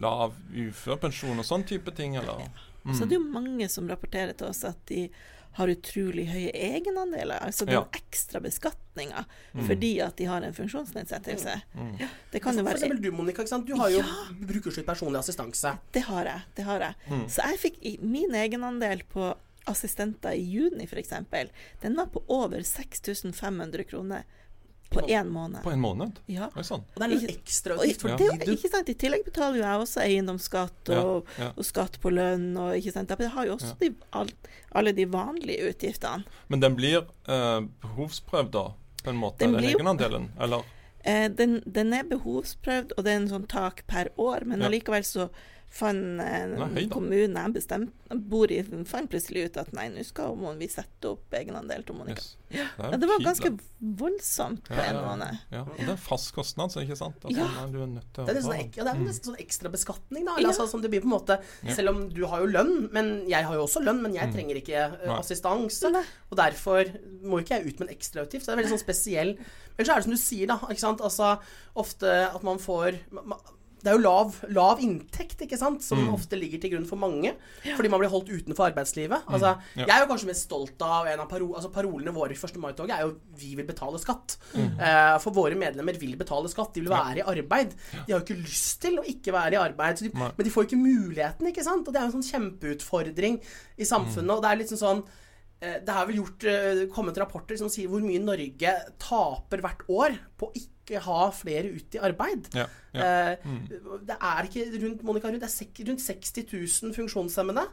F: lav uførepensjon og sånn type ting, eller?
B: Så det er jo mange som rapporterer til oss at de har utrolig høye egenandeler. Altså den
F: Ja.
B: ekstra beskatninga
F: Mm.
B: fordi at de har en funksjonsnedsettelse. Ja, det kan jo være For
A: eksempel du, Monica. ikke sant? Du har jo brukerstyrt personlig assistanse.
B: Det har jeg. det har jeg.
F: Mm.
B: Så jeg fikk i min egenandel på assistenter i juni f.eks. Den var på over 6500 kroner på én måned.
F: På en måned?
B: Ja.
F: Oi sann.
A: Og det er litt
B: ekstra
A: utgift
B: for
A: ja.
B: det, ikke sant? I tillegg betaler jo jeg også eiendomsskatt og,
F: Ja, ja.
B: og skatt på lønn. Og, ikke sant? Jeg har jo også de, all, alle de vanlige utgiftene.
F: Men den blir eh, behovsprøvd, da? På en måte,
B: Den
F: den, egenandelen? Eller?
B: Eh, den, den er behovsprøvd, og det er en sånn tak per år, men allikevel så fant eh,
F: kommune er
B: kommunen jeg bestemt, bor i, fant plutselig ut at nei, nå skal må vi sette opp egenandel til Monica.
F: Yes.
B: Ja,
F: er
B: det var ganske
F: da.
B: voldsomt på
F: Ja,
B: en måned.
F: Ja, og det er fast kostnad, så ikke sant? Altså,
B: Ja.
F: Du er nødt til å
A: Det er, nesten, ek- ja, det er
F: Mm.
A: nesten sånn ekstra beskatning, da.
B: Ja.
A: Eller, altså, det blir på en måte Selv om du har jo lønn, men jeg har jo også lønn, men jeg
F: Mm.
A: trenger ikke uh, assistanse. Og derfor må ikke jeg ut med en ekstrautgift. Så det er veldig sånn spesiell Eller så er det som du sier, da. Ikke sant? Altså ofte at man får ma- ma- det er jo lav, lav inntekt, ikke sant, som
F: Mm.
A: ofte ligger til grunn for mange. Fordi man blir holdt utenfor arbeidslivet. Altså,
F: Mm. Ja.
A: Jeg er jo kanskje mest stolt av en av paro altså parolene våre i 1. mai-toget er jo 'Vi vil betale skatt'. Eh, for våre medlemmer vil betale skatt. De vil
F: være Ja.
A: i arbeid. De har jo ikke lyst til å ikke være i arbeid. Så de, men de får jo ikke muligheten, ikke sant? Og det er jo en sånn kjempeutfordring i samfunnet. Og det er litt sånn eh, Det er vel gjort eh, kommet rapporter som sier hvor mye Norge taper hvert år på ikke ha flere ut i arbeid.
F: Ja, ja.
A: Eh,
F: Mm.
A: Det er ikke rundt Monica, rundt, det er sek rundt 60 000 funksjonshemmede.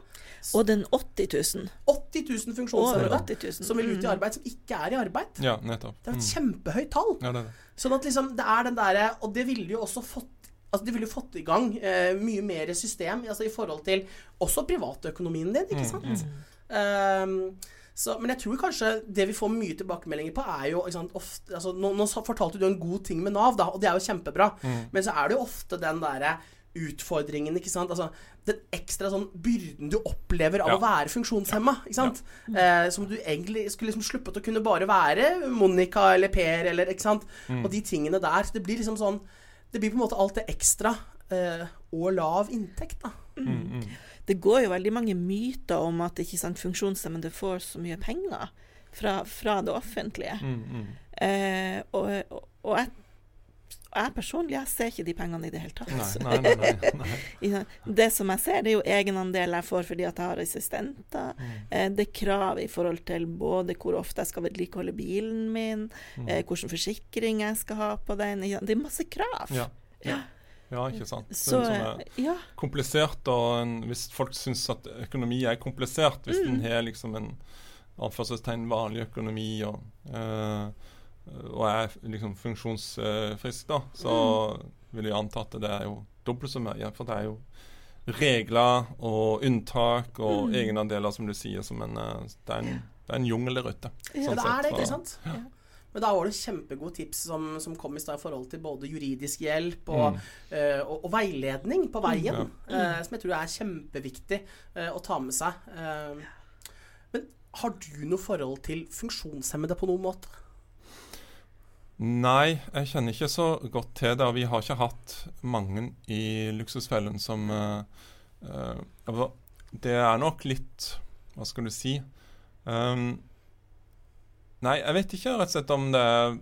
B: Og den 80 000.
A: 80 000 funksjonshemmede
B: 80 000.
A: som vil ut i
B: Mm.
A: arbeid, som ikke er i arbeid.
F: ja, nettopp.
A: Det er et
F: Mm.
A: kjempehøyt tall.
F: Ja, det det.
A: Sånn at liksom, det er den derre Og det ville jo også fått Altså, de ville fått i gang eh, mye mer system altså i forhold til også privatøkonomien din, ikke
F: Mm,
A: sant? Ehm, så, men jeg tror kanskje det vi får mye tilbakemeldinger på, er jo sant, ofte altså, nå, nå fortalte du en god ting med Nav, da, og det er jo kjempebra.
F: Mm.
A: Men så er det jo ofte den derre utfordringen, ikke sant. Altså den ekstra sånn byrden du opplever av
F: Ja.
A: å være funksjonshemma, ikke sant. Eh, som du egentlig skulle liksom sluppet å kunne bare være Monica eller Per eller ikke sant.
F: Mm.
A: Og de tingene der. Så det blir liksom sånn Det blir på en måte alt det ekstra eh, og lav inntekt, da.
F: Mm, mm.
B: Det går jo veldig mange myter om at ikke sant, funksjonshemmede får så mye penger fra, fra det offentlige.
F: Mm, mm.
B: Eh, og, og, og jeg, jeg personlig jeg ser ikke de pengene i det hele tatt.
F: Nei, nei, nei. [LAUGHS]
B: Det som jeg ser, det er jo egenandel jeg får fordi at jeg har assistenter.
F: Mm.
B: Eh, det er krav i forhold til både hvor ofte jeg skal vedlikeholde bilen min,
F: Mm.
B: eh, hvilken forsikring jeg skal ha på den. Det er masse krav.
F: Ja. ja. Ja, ikke sant. Det er
B: Så
F: en sånn, eh,
B: ja.
F: komplisert, og en, hvis folk syns at økonomi er komplisert, hvis
B: Mm.
F: en har liksom en anførselstegn vanlig økonomi og, eh, og er liksom funksjonsfrisk, da, så
B: Mm.
F: vil jeg anta at det er jo dobbelt så mye. For det er jo regler og unntak og
B: Mm.
F: egenandeler, som du sier, som en eh, Det er en, det er en jungel der ute.
B: Ja,
F: sånn
A: det er det, ikke sant?
B: Ja.
A: Men da var det kjempegode tips som, som kom i stad i forhold til både juridisk hjelp og,
F: Mm.
A: uh, og, og veiledning på veien.
F: Ja.
A: uh, som jeg tror er kjempeviktig uh, å ta med seg. Men har du noe forhold til funksjonshemmede på noen måte?
F: Nei, jeg kjenner ikke så godt til det. Og vi har ikke hatt mange i Luksusfellen som Det er nok litt Hva skal du si? Um, nei, jeg vet ikke rett og slett om det er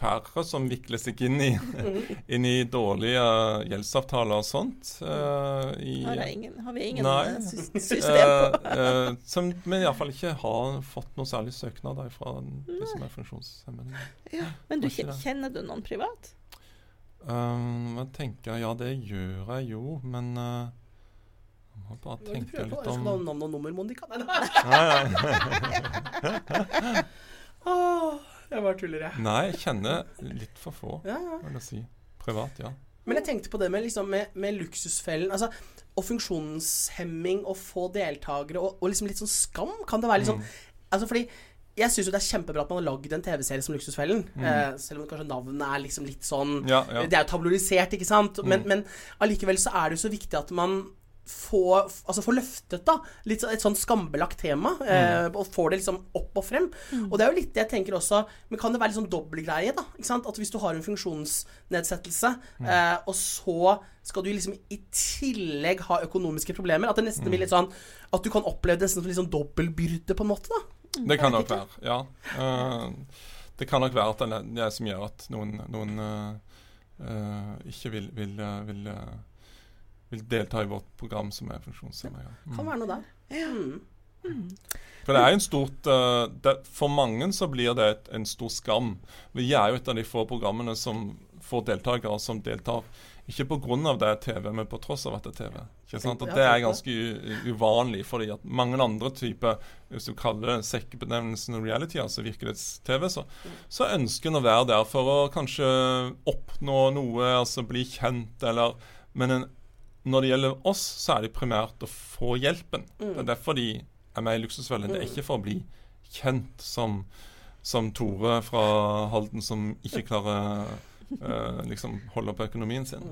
F: færre som vikler seg inn i, [LAUGHS] inn i dårlige gjeldsavtaler og sånt. Uh, i,
B: Har, ingen, har vi ingen
F: Nei. [LAUGHS]
B: system på?
F: uh, som, vi iallfall ikke har fått noe særlig søknader fra de som er funksjonshemmede.
B: Ja. Men du,
F: det.
B: kjenner du noen privat?
F: Um, jeg tenker, ja, det gjør jeg jo, men uh, må bare
A: du
F: tenke litt om
A: du ha navn og nummer, Monica? Nei, nei. [LAUGHS] Åh, jeg bare tuller, jeg.
F: nei, jeg kjenner litt for få,
A: Ja, ja.
F: vil jeg si. Privat, ja.
A: Men jeg tenkte på det med, liksom, med, med luksusfellen altså, og funksjonshemming og få deltakere og, og liksom litt sånn skam. Kan det være litt sånn
F: Mm.
A: Altså fordi jeg syns jo det er kjempebra at man har lagd en TV-serie som Luksusfellen.
F: Mm.
A: Eh, selv om kanskje navnet er liksom litt sånn
F: Ja, ja.
A: Det er jo tablorisert, ikke sant? Men,
F: Mm.
A: men allikevel så er det jo så viktig at man få, altså få løftet da, litt, så- et sånn skambelagt tema, eh,
F: Mm.
A: og får det liksom opp og frem. Og det er jo litt det jeg tenker også, men kan det være litt sånn dobbeltgreie, da? Ikke sant? At hvis du har en funksjonsnedsettelse,
F: Mm.
A: eh, og så skal du liksom i tillegg ha økonomiske problemer, at det nesten blir litt sånn at du kan oppleve det nesten som litt sånn dobbeltbyrde, på en måte, da.
F: Det kan nok være, ja. Uh, det kan nok være at det er det som gjør at noen, noen uh, uh, ikke vil, vil, eh, vil, eh, vil delta i vårt program som er funksjonshemma. Ja.
A: Kan
F: Mm.
A: være noe der. Mm.
F: For det er en stort uh, det, For mange så blir det et, en stor skam. Vi er jo et av de få programmene som får deltakere som deltar ikke pga. det er TV, men på tross av at det er TV. Ikke sant? Og Det er ganske u uvanlig, fordi at mange andre typer Hvis du kaller det sekkebenevnelsen reality, altså virkelighets-TV, så, så ønsker en å være der for å kanskje oppnå noe, altså bli kjent, eller Men en, når det gjelder oss, så er det primært å få hjelpen. Det er derfor de er med i Luksusfellen. Det er ikke for å bli kjent som, som Tore fra Halden som ikke klarer eh, liksom holde på økonomien sin.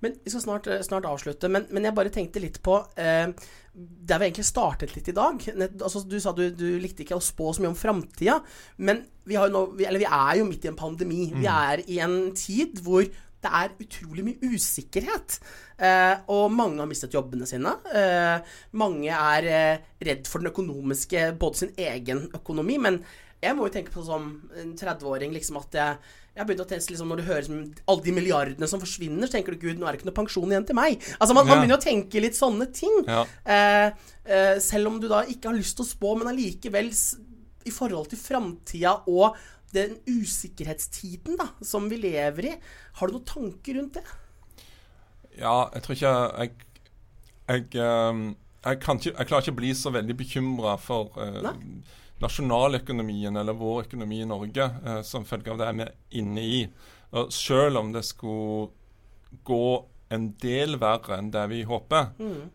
A: Men Vi skal snart, snart avslutte, men, men jeg bare tenkte litt på eh, Der vi egentlig startet litt i dag. Altså, du sa du, du likte ikke å spå så mye om framtida, men vi, nå, vi, eller vi er jo midt i en pandemi. Vi er i en tid hvor det er utrolig mye usikkerhet. Eh, og mange har mistet jobbene sine. Eh, mange er eh, redd for den økonomiske, både sin egen økonomi, men jeg må jo tenke på som en 30-åring liksom at jeg, jeg begynte å tenke liksom, Når du hører som alle de milliardene som forsvinner, så tenker du gud, nå er det ikke noe pensjon igjen til meg. Altså Man, man begynner å tenke litt sånne ting.
F: Ja.
A: Eh, eh, selv om du da ikke har lyst til å spå, men allikevel i forhold til framtida og den usikkerhetstiden da, som vi lever i, har du noen tanker rundt det?
F: Ja, jeg tror ikke jeg Jeg, ehm, jeg, kan ikke, jeg klarer ikke å bli så veldig bekymra for eh, nasjonaløkonomien eller vår økonomi i Norge eh, som følge av det vi er inne i. Og selv om det skulle gå en del verre enn det vi håper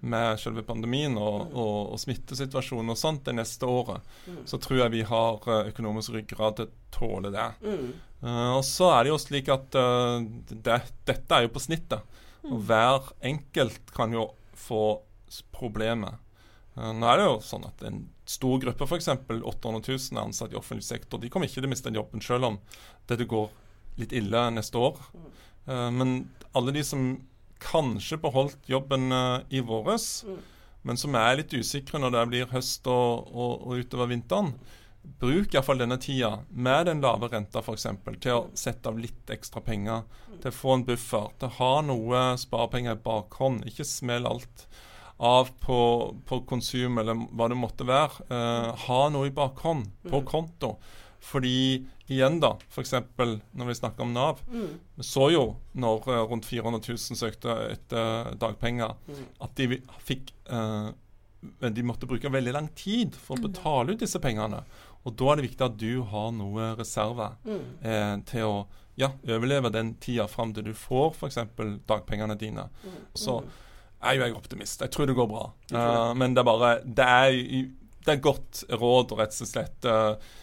F: med selve pandemien og, og, og smittesituasjonen og sånt det neste året, så tror jeg vi har eh, økonomisk ryggrad til å tåle det.
A: Mm.
F: Uh, og så er det jo slik at uh, det, dette er jo på snittet. Og hver enkelt kan jo få problemer. Uh, nå er det jo sånn at en stor gruppe, f.eks. 800 000 er ansatt i offentlig sektor. De kommer ikke til å miste jobben selv om dette går litt ille neste år. Eh, men alle de som kanskje beholdt jobben eh, i våres, men som er litt usikre når det blir høst og, og, og utover vinteren, Bruk iallfall denne tida med den lave renta f.eks. til å sette av litt ekstra penger. Til å få en buffer. Til å ha noe sparepenger i bakhånd. Ikke smell alt av på, på konsum eller hva det måtte være. Eh, ha noe i bakhånd på konto. Fordi igjen, da, f.eks. når vi snakker om Nav. Vi så jo når eh, rundt 400 000 søkte etter dagpenger, at de fikk eh, de måtte bruke veldig lang tid for å betale ut disse pengene. Og da er det viktig at du har noe reserve eh, til å ja, overleve den tida fram til du får f.eks. dagpengene dine. Så er jo jeg optimist. Jeg tror det går bra. Eh, men det er bare Det er, det er godt råd, rett og slett. eh,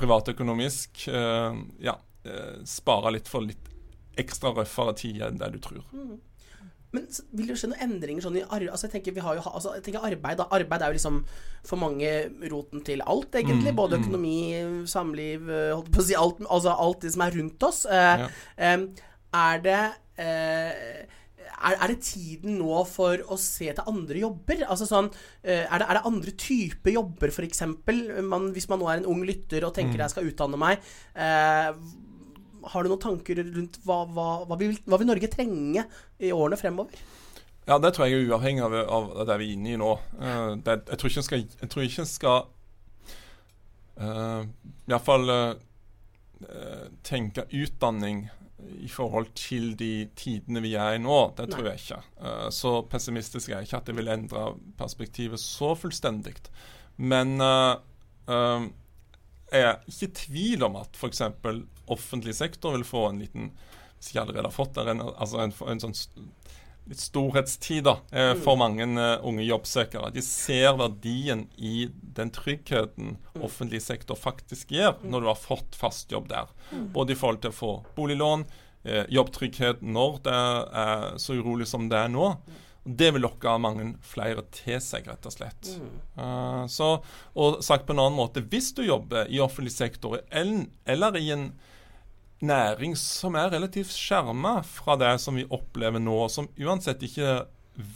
F: privatøkonomisk. eh, ja, eh, spare litt for litt ekstra røffere tid enn det du tror.
A: Men vil det skje noen endringer sånn i arbeid? altså, jeg tenker vi har jo altså, jeg tenker arbeid da. Arbeid er jo liksom for mange roten til alt, egentlig.
F: Mm,
A: Både
F: mm.
A: økonomi, samliv, eh, holdt på å si alt, altså alt det som er rundt oss. Eh,
F: Ja.
A: eh, er det eh, er, er det tiden nå for å se til andre jobber? Altså sånn, eh, er, det, er det andre typer jobber, f.eks.? Hvis man nå er en ung lytter og tenker
F: Mm.
A: jeg skal utdanne meg. Eh, har du noen tanker rundt hva, hva, hva, vil, hva vil Norge trenge i årene fremover?
F: Ja, det tror jeg er uavhengig av, av, det vi er inne i nå. Uh, det, jeg tror ikke en skal, jeg tror ikke en skal uh, Iallfall uh, tenke utdanning i forhold til de tidene vi er i nå. Det tror jeg ikke. Uh, så pessimistisk er jeg ikke at det vil endre perspektivet så fullstendig. Men uh, uh, jeg er ikke i tvil om at f.eks. offentlig sektor vil få en liten Hvis ikke allerede har fått der, en, altså en, en sånn storhetstid da, eh, for mange eh, unge jobbsøkere. De ser verdien i den tryggheten offentlig sektor faktisk gir når du har fått fast jobb der. Både i forhold til å få boliglån, eh, jobbtrygghet når det er så urolig som det er nå. Det vil lokke mange flere til seg, rett og slett. Uh, så, og sagt på en annen måte, hvis du jobber i offentlig sektor eller i en næring som er relativt skjerma fra det som vi opplever nå, som uansett ikke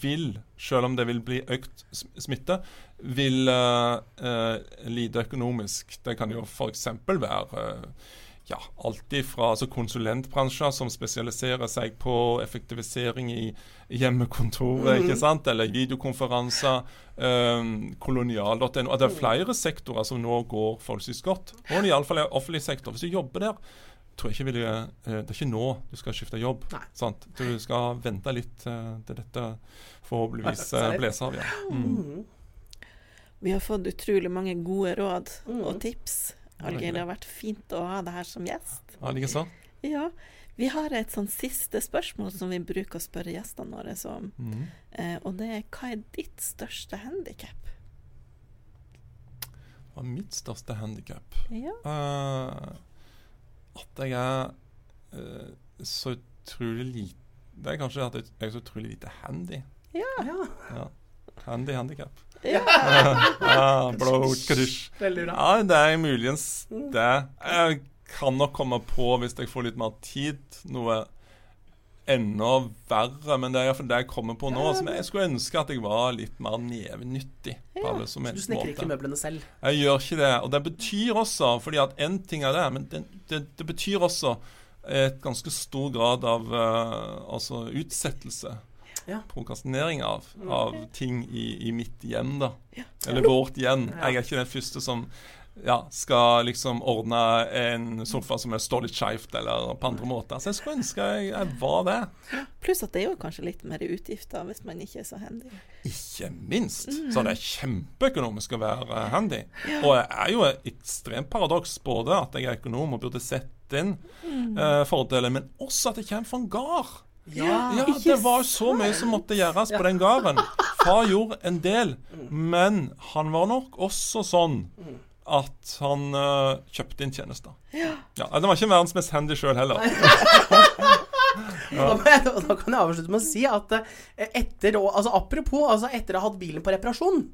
F: vil, selv om det vil bli økt smitte, vil uh, uh, lide økonomisk. Det kan jo f.eks. være uh, ja, alt fra altså konsulentbransjer som spesialiserer seg på effektivisering i hjemmekontoret, ikke sant? eller videokonferanser, um, kolonial.no. Det er flere sektorer som nå går forholdsvis godt. Og iallfall offentlig sektor. Hvis du jobber der, tror jeg ikke vil, eh, det er ikke nå du skal skifte jobb. Sant? Du skal vente litt eh, til dette forhåpentligvis [LAUGHS] eh, blåser av Ja. Mm.
B: Vi har fått utrolig mange gode råd
A: Mm.
B: og tips. Hallgeir, det har vært fint å ha deg her som gjest.
F: Ja, like så.
B: Ja. Vi har et sånn siste spørsmål som vi bruker å spørre gjestene våre om.
F: Mm.
B: Eh, og det er hva er ditt største handikap?
F: Hva er mitt største handikap?
B: Ja.
F: Eh, at jeg er eh, så utrolig lite Det er kanskje at jeg er så utrolig lite handy.
B: Ja.
A: Ja,
F: Ja. Handy handikap.
B: ja. [LAUGHS]
F: ja,
A: veldig bra.
F: Ja, det er muligens det. Jeg kan nok komme på, hvis jeg får litt mer tid, noe enda verre. Men det er iallfall det jeg kommer på nå. Som jeg skulle ønske at jeg var litt mer nevenyttig. Ja, alle
A: Så du snekrer ikke møblene selv?
F: Jeg gjør ikke det. Og det betyr også, fordi at én ting er det, men det, det, det betyr også et ganske stor grad av uh, altså utsettelse.
A: Ja.
F: Prokrastinering av, av ting i, i mitt hjem, da. Eller vårt hjem. Jeg er ikke den første som ja, skal liksom ordne en sofa som står litt skeivt, eller på andre måter. Så jeg skulle ønske jeg, jeg var det.
B: Pluss at det er jo kanskje litt mer utgifter hvis man ikke er så handy.
F: Ikke minst. Så det er kjempeøkonomisk å være handy. Og det er jo et ekstremt paradoks både at jeg er økonom og burde sette inn eh, fordeler, men også at jeg kommer fra en gard.
A: Ja.
F: Ja, det var så mye som måtte gjøres på den gården. Far gjorde en del, men han var nok også sånn at han uh, kjøpte inn tjenester. Ja. Det var ikke verdens mest handy sjøl heller. [LAUGHS]
A: Da, da kan jeg avslutte med å si at eh, etter Altså apropos, altså etter å ha hatt bilen på reparasjon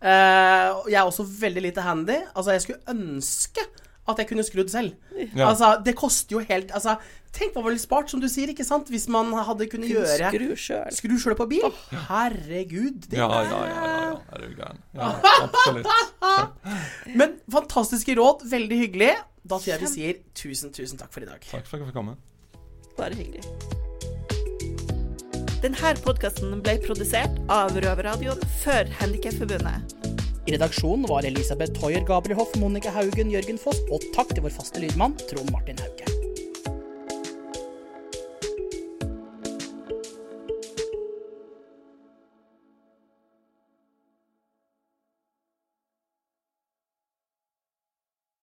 A: eh, Jeg er også veldig lite handy. Altså, jeg skulle ønske at jeg kunne skrudd selv.
F: Ja.
A: Altså, det koster jo helt Altså, tenk hva var ville spart, som du sier, ikke sant? Hvis man hadde kunnet gjøre
B: Skru sjøl.
A: Skru sjøl på bil. Herregud. Det
F: Ja, ja,
A: er
F: ja. ja, ja. Er du gæren? Ja, absolutt. [LAUGHS]
A: Men fantastiske råd. Veldig hyggelig. Da tror jeg vi sier tusen, tusen takk for i dag.
F: Takk for at jeg fikk komme.
B: Bare hyggelig. Denne podkasten ble produsert av Røverradioen for Handikapforbundet.
A: Redaksjonen var Elisabeth Hoier, Gabriel Hoff, Monica Haugen, Jørgen Foss, og takk til vår faste lydmann Trond Martin Hauge.